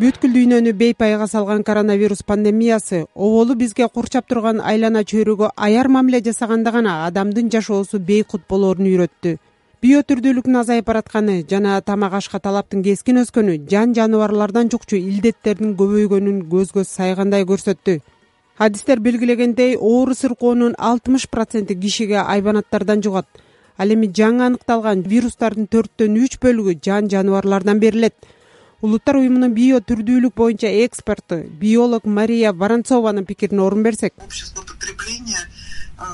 бүткүл дүйнөнү бейпайга салган коронавирус пандемиясы оболу бизге курчап турган айлана чөйрөгө аяр мамиле жасаганда гана адамдын жашоосу бейкут болоорун үйрөттү. Био түрдүүлүктүн азайып баратканы жана тамак ашка талаптын кескин өскөнү жан жаныбарлардан жукчу илдеттердин көбөйгөнүн көзгө сайгандай көрсөттү. Адистер белгилегендей оору сыркоонун алтымыш проценти кишиге айбанаттардан жугат. Ал эми жаңы аныкталган вирустардын төрттөн үч бөлүгү жан жаныбарлардан берилет улуттар уюмунун био түрдүүлүк боюнча эксперти биолог мария воронцованын пикирине орун берсек. Общество потребления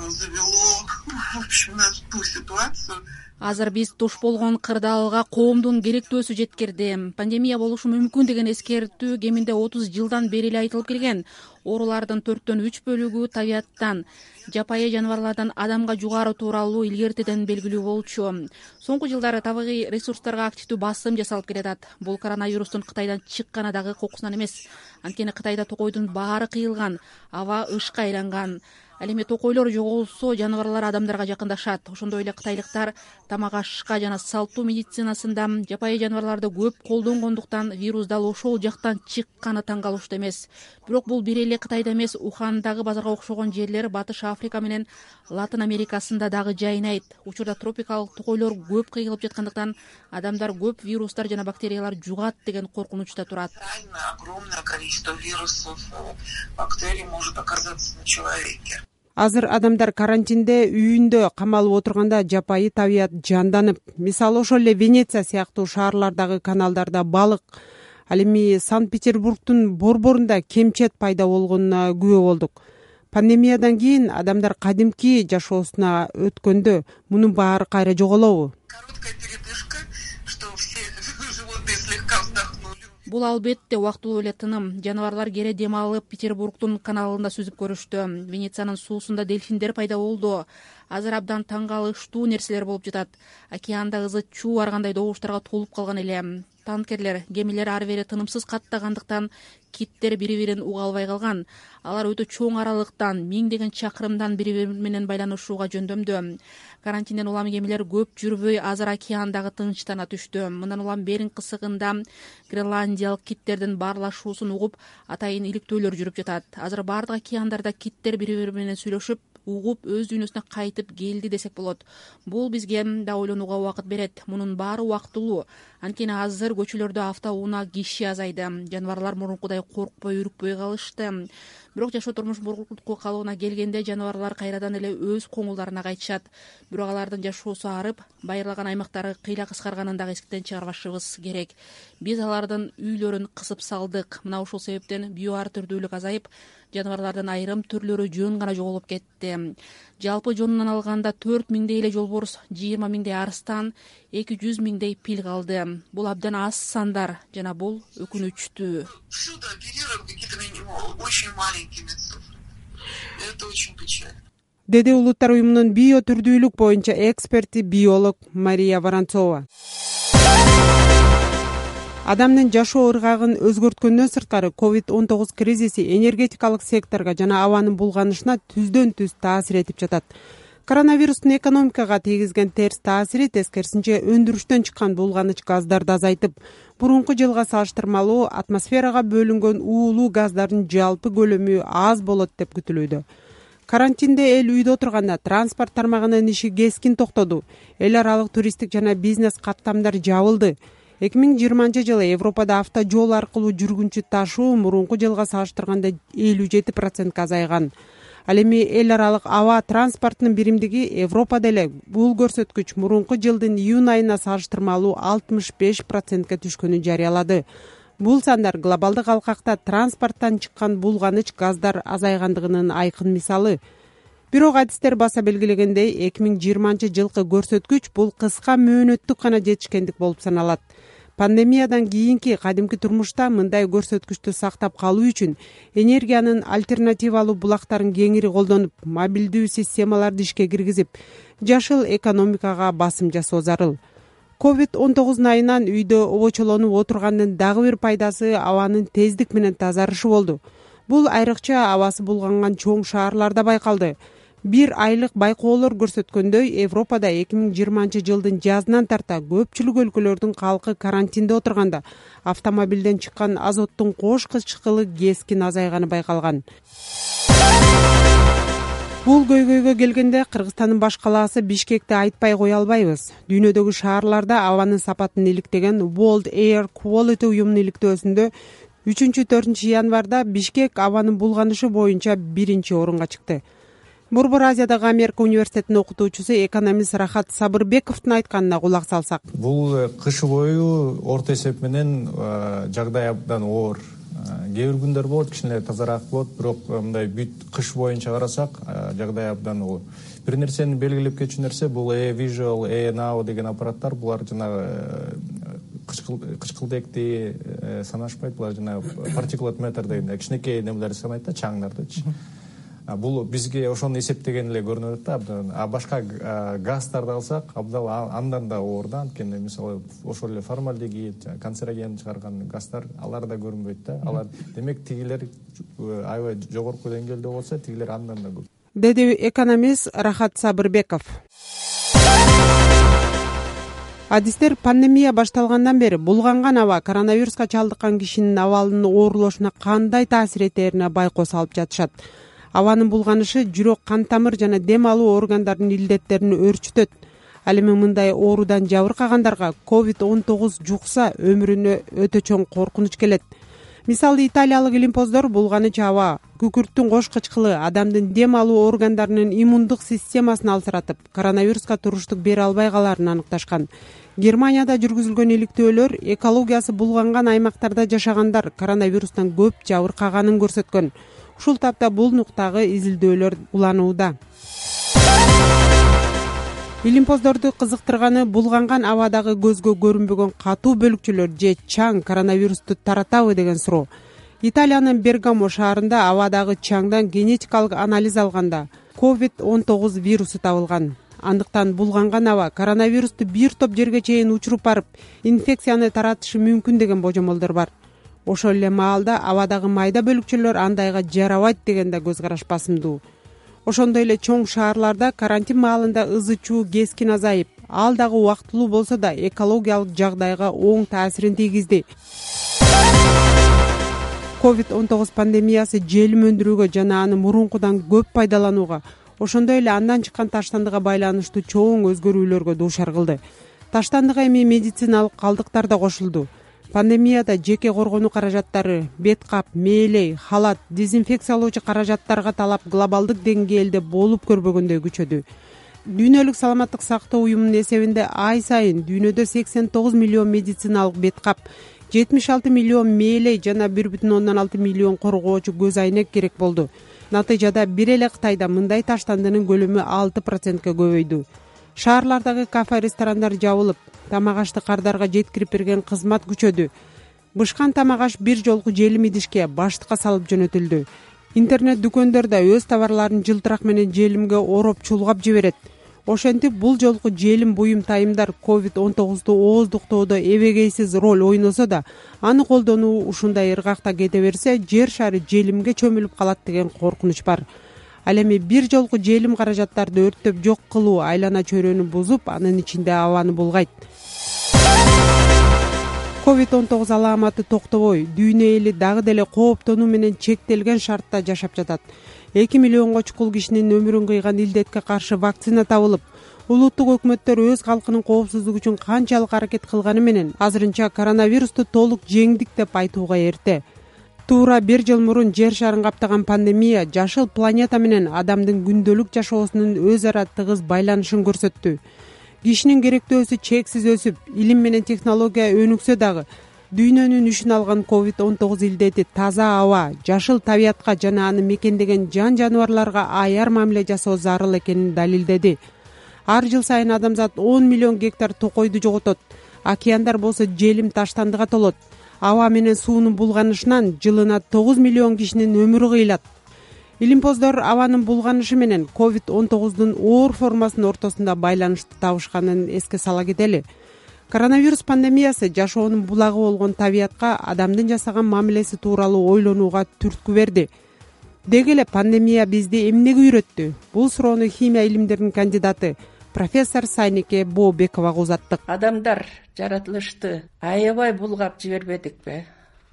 завело в общем нас в ту ситуацию. Азыр биз туш болгон кырдаалга коомдун керектөөсү жеткирди пандемия болушу мүмкүн деген эскертүү кеминде отуз жылдан бери эле айтылып келген оорулардын төрттөн үч бөлүгү табияттан жапайы жаныбарлардан адамга жугары тууралуу илгертеден белгилүү болчу. Соңку жылдары табигый ресурстарга активдүү басым жасалып келатат. Бул коронавирустун кытайдан чыкканы дагы кокусунан эмес. Анткени кытайда токойдун баары кыйылган аба ышка айланган. Ал эми токойлор жоголсо жаныбарлар адамдарга жакындашат. Ошондой эле кытайлыктар тамак ашка жана салттуу медицинасында жапайы жаныбарларды көп колдонгондуктан вирус дал ошол жактан чыкканы таң калыштуу эмес. Бирок бул бир эле кытайда эмес ухандагы базарга окшогон жерлер батыш африка менен латын америкасында дагы жайнайт. Учурда тропикалык токойлор көп кыйылып жаткандыктан адамдар көп вирустар жана бактериялар жугат деген коркунучта турат. Огромное количество вирусов бактерий может оказаться на человеке. Азыр адамдар карантинде үйүндө камалып отурганда жапайы табият жанданып мисалы ошол эле венеция сыяктуу шаарлардагы каналдарда балык ал эми санкт петербургдун борборунда кемчет пайда болгонуна күбө болдук. Пандемиядан кийин адамдар кадимки жашоосуна өткөндө мунун баары кайра жоголобу? Короткая передышка что все животные слегка вздохнули. Бул албетте убактылуу эле тыным жаныбарлар кээре дем алып петербургдун каналында сүзүп көрүштү. Венециянын суусунда дельфиндер пайда болду. Азыр абдан таң калыштуу нерселер болуп жатат. Океанда ызы чуу ар кандай добуштарга толуп калган эле танкерлер кемелер ары бери тынымсыз каттагандыктан киттер бири бирин уга албай калган. Алар өтө чоң аралыктан миңдеген чакырымдан бири бири менен байланышууга жөндөмдүү карантинден улам кемелер көп жүрбөй азыр океан дагы тынчтана түштү. Мындан улам беринг кысыгында гренландиялык киттердин баарлашуусун угуп атайын иликтөөлөр жүрүп жатат. Азыр баардык океандарда киттер бири бири менен сүйлөшүп угуп өз дүйнөсүнө кайтып келди десек болот. Бул бизге да ойлонууга убакыт берет. Мунун баары убактылуу. Анткени азыр көчөлөрдө авто унаа киши азайды. Жаныбарлар мурункудай коркпой үрүкпөй калышты бирок жашоо турмуш мурунку калыбына келгенде жаныбарлар кайрадан эле өз коңулдарына кайтышат. Бирок алардын жашоосу арып байырлаган аймактары кыйла кыскарганын дагы эсиктен чыгарбашыбыз керек. Биз алардын үйлөрүн кысып салдык. Мына ушул себептен био ар түрдүүлүк азайып жаныбарлардын айрым түрлөрү жөн гана жоголуп кетти. Жалпы жонунан алганда төрт миңдей эле жолборс жыйырма миңдей арстан эки жүз миңдей пил калды. Бул абдан аз сандар жана бул өкүнүчтүү. Всюду оперируем какие то очень маленькими это очень печально деди улуттар уюмунун био түрдүүлүк боюнча эксперти биолог мария воронцова. Адамдын жашоо ыргагын өзгөрткөндөн сырткары ковид он тогуз кризиси энергетикалык секторго жана абанын булганышына түздөн түз таасир этип жатат коронавирустун экономикага тийгизген терс таасири тескерисинче өндүрүштөн чыккан булганыч газдарды азайтып мурунку жылга салыштырмалуу атмосферага бөлүнгөн уулуу газдардын жалпы көлөмү аз болот деп күтүлүүдө. Карантинде эл үйдө отурганда транспорт тармагынын иши кескин токтоду. Эл аралык туристтик жана бизнес каттамдар жабылды. Эки миң жыйырманчы жылы европада автожол аркылуу жүргүнчү ташуу мурунку жылга салыштырганда элүү жети процентке азайган ал эми эл аралык аба транспортунун биримдиги европада эле бул көрсөткүч мурунку жылдын июнь айына салыштырмалуу алтымыш беш процентке түшкөнүн жарыялады. Бул сандар глобалдык алкакта транспорттон чыккан булганыч газдар азайгандыгынын айкын мисалы. Бирок адистер баса белгилегендей эки миң жыйырманчы жылкы көрсөткүч бул кыска мөөнөттүк гана жетишкендик болуп саналат пандемиядан кийинки кадимки турмушта мындай көрсөткүчтү сактап калуу үчүн энергиянын альтернативалуу булактарын кеңири колдонуп мобилдүү системаларды ишке киргизип жашыл экономикага басым жасоо зарыл ковид он тогузун айынан үйдө обочолонуп отургандын дагы бир пайдасы абанын тездик менен тазарышы болду. Бул айрыкча абасы булганган чоң шаарларда байкалды бир айлык байкоолор көрсөткөндөй европада эки миң жыйырманчы жылдын жазынан тарта көпчүлүк өлкөлөрдүн калкы карантинде отурганда автомобилден чыккан азоттун кош кычкылы кескин азайганы байкалган. Бул көйгөйгө келгенде кыргызстандын баш калаасы бишкекти айтпай кое албайбыз. Дүйнөдөгү шаарларда абанын сапатын иликтеген world air quality уюмунун иликтөөсүндө үчүнчү төртүнчү январда бишкек абанын булганышы боюнча биринчи орунга чыкты борбор азиядагы америка университетинин окутуучусу экономист рахат сабырбековдун айтканына кулак салсак. Бул э, кыш бою орто эсеп менен э, жагдай абдан оор. Э, кээ бир күндөр болот кичине тазараак болот бирок мындай бүт кыш боюнча карасак жагдай абдан оор. Бир нерсени белгилеп кетчү нерсе бул э visual э now деген аппараттар булар жанагы кычкылдекти санашпайт булар жанагы партикулат метр дегендей кичинекей немелерди санайт да чаңдардычы бул бизге ошону эсептеген эле көрүнүп атат да абдан а башка газдарды алсак абдан андан да оор да анткени мисалы ошол эле формальдегид канцероген чыгарган газдар алар да көрүнбөйт да. Алар демек тигилер э, аябай жогорку деңгээлде болсо тигилер андан да көп. Деди экономист рахат сабырбеков. Адистер пандемия башталгандан бери булганган аба коронавируска чалдыккан кишинин абалынын оорлошуна кандай таасир этерине байкоо салып жатышат абанын булганышы жүрөк кан тамыр жана дем алуу органдарынын илдеттерин өөрчүтөт ал эми мындай оорудан жабыркагандарга ковид он тогуз жукса өмүрүнө өтө чоң коркунуч келет. Мисалы италиялык илимпоздор булганыч аба күкүрттүн кош кычкылы адамдын дем алуу органдарынын иммундук системасын алсыратып коронавируска туруштук бере албай калаарын аныкташкан. Германияда жүргүзүлгөн иликтөөлөр экологиясы булганган аймактарда жашагандар коронавирустан көп жабыркаганын көрсөткөн ушул тапта бул нуктагы изилдөөлөр уланууда. Илимпоздорду кызыктырганы булганган абадагы көзгө көрүнбөгөн катуу бөлүкчөлөр же чаң коронавирусту таратабы деген суроо. Италиянын бергамо шаарында абадагы чаңдан генетикалык анализ алганда ковид он тогуз вирусу табылган. Андыктан булганган аба коронавирусту бир топ жерге чейин учуруп барып инфекцияны таратышы мүмкүн деген божомолдор бар ошол эле маалда абадагы майда бөлүкчөлөр андайга жарабайт деген да көз караш басымдуу ошондой эле чоң шаарларда карантин маалында ызы чуу кескин азайып ал дагы убактылуу болсо да экологиялык жагдайга оң таасирин тийгизди. Ковид он тогуз пандемиясы желим өндүрүүгө жана аны мурункудан көп пайдаланууга ошондой эле андан чыккан таштандыга байланыштуу чоң өзгөрүүлөргө дуушар кылды. Таштандыга эми медициналык калдыктар да кошулду пандемияда жеке коргонуу каражаттары бет кап мээлей халат дезинфекциялоочу каражаттарга талап глобалдык деңгээлде болуп көрбөгөндөй күчөдү. Дүйнөлүк саламаттык сактоо уюмунун эсебинде ай сайын дүйнөдө сексен тогуз миллион медициналык бет кап жетимиш алты миллион мээлей жана бир бүтүн ондон алты миллион коргоочу көз айнек керек болду. Натыйжада бир эле кытайда мындай таштандынын көлөмү алты процентке көбөйдү шаарлардагы кафе ресторандар жабылып тамак ашты кардарга жеткирип берген кызмат күчөдү. Бышкан тамак аш бир жолку желим идишке баштыкка салып жөнөтүлдү. Интернет дүкөндөр да өз товарларын жылтырак менен желимге ороп чулгап жиберет. Ошентип бул жолку желим буюм тайымдар ковид он тогузду ооздуктоодо эбегейсиз роль ойносо да аны колдонуу ушундай ыргакта кете берсе жер шары желимге чөмүлүп калат деген коркунуч бар ал эми бир жолку желим каражаттарды өрттөп жок кылуу айлана чөйрөнү бузуп анын ичинде абаны булгайт. Ковид он тогуз алааматы токтобой. Дүйнө эли дагы деле кооптонуу менен чектелген шартта жашап жатат. Эки миллионго чукул кишинин өмүрүн кыйган илдетке каршы вакцина табылып улуттук өкмөттөр өз калкынын коопсуздугу үчүн канчалык аракет кылганы менен азырынча коронавирусту толук жеңдик деп айтууга эрте туура бир жыл мурун жер шарын каптаган пандемия жашыл планета менен адамдын күндөлүк жашоосунун өз ара тыгыз байланышын көрсөттү. Кишинин керектөөсү чексиз өсүп илим менен технология өнүксө дагы дүйнөнүн ишин алган ковид он тогуз илдети таза аба жашыл табиятка жана аны мекендеген жан жаныбарларга аяр мамиле жасоо зарыл экенин далилдеди. Ар жыл сайын адамзат он миллион гектар токойду жоготот. Океандар болсо желим таштандыга толот аба менен суунун булганышынан жылына тогуз миллион кишинин өмүрү кыйылат. Илимпоздор абанын булганышы менен ковид он тогуздун оор формасынын ортосунда байланышты табышканын эске сала кетели коронавирус пандемиясы жашоонун булагы болгон табиятка адамдын жасаган мамилеси тууралуу ойлонууга түрткү берди. Деги эле пандемия бизди эмнеге үйрөттү? Бул суроону химия илимдеринин кандидаты профессор сайнеке бообековага узаттык. Адамдар жаратылышты аябай булгап жибербедикпи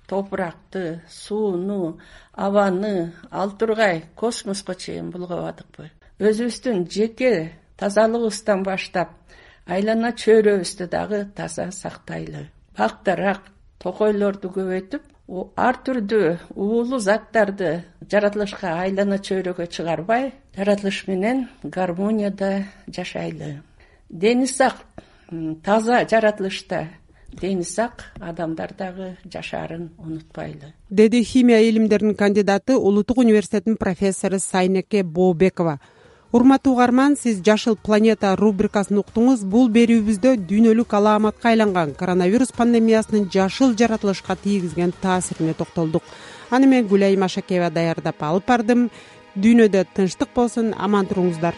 топуракты сууну абаны ал тургай космоско чейин булгабадыкпы өзүбүздүн жеке тазалыгыбыздан баштап айлана чөйрөбүздү дагы таза сактайлы. Бак дарак токойлорду көбөйтүп ар түрдүү уулуу заттарды жаратылышка айлана чөйрөгө чыгарбай жаратылыш менен гармонияда жашайлы. Дени сак таза жаратылышта дени сак адамдар дагы жашаарын унутпайлы. Деди химия илимдеринин кандидаты улуттук университетинин профессору сайнеке бообекова урматтуу угарман сиз жашыл планета рубрикасын уктуңуз. Бул берүүбүздө дүйнөлүк алааматка айланган коронавирус пандемиясынын жашыл жаратылышка тийгизген таасирине токтолдук. Аны мен гүлайым ашакеева даярдап алып бардым. Дүйнөдө тынчтык болсун аман туруңуздар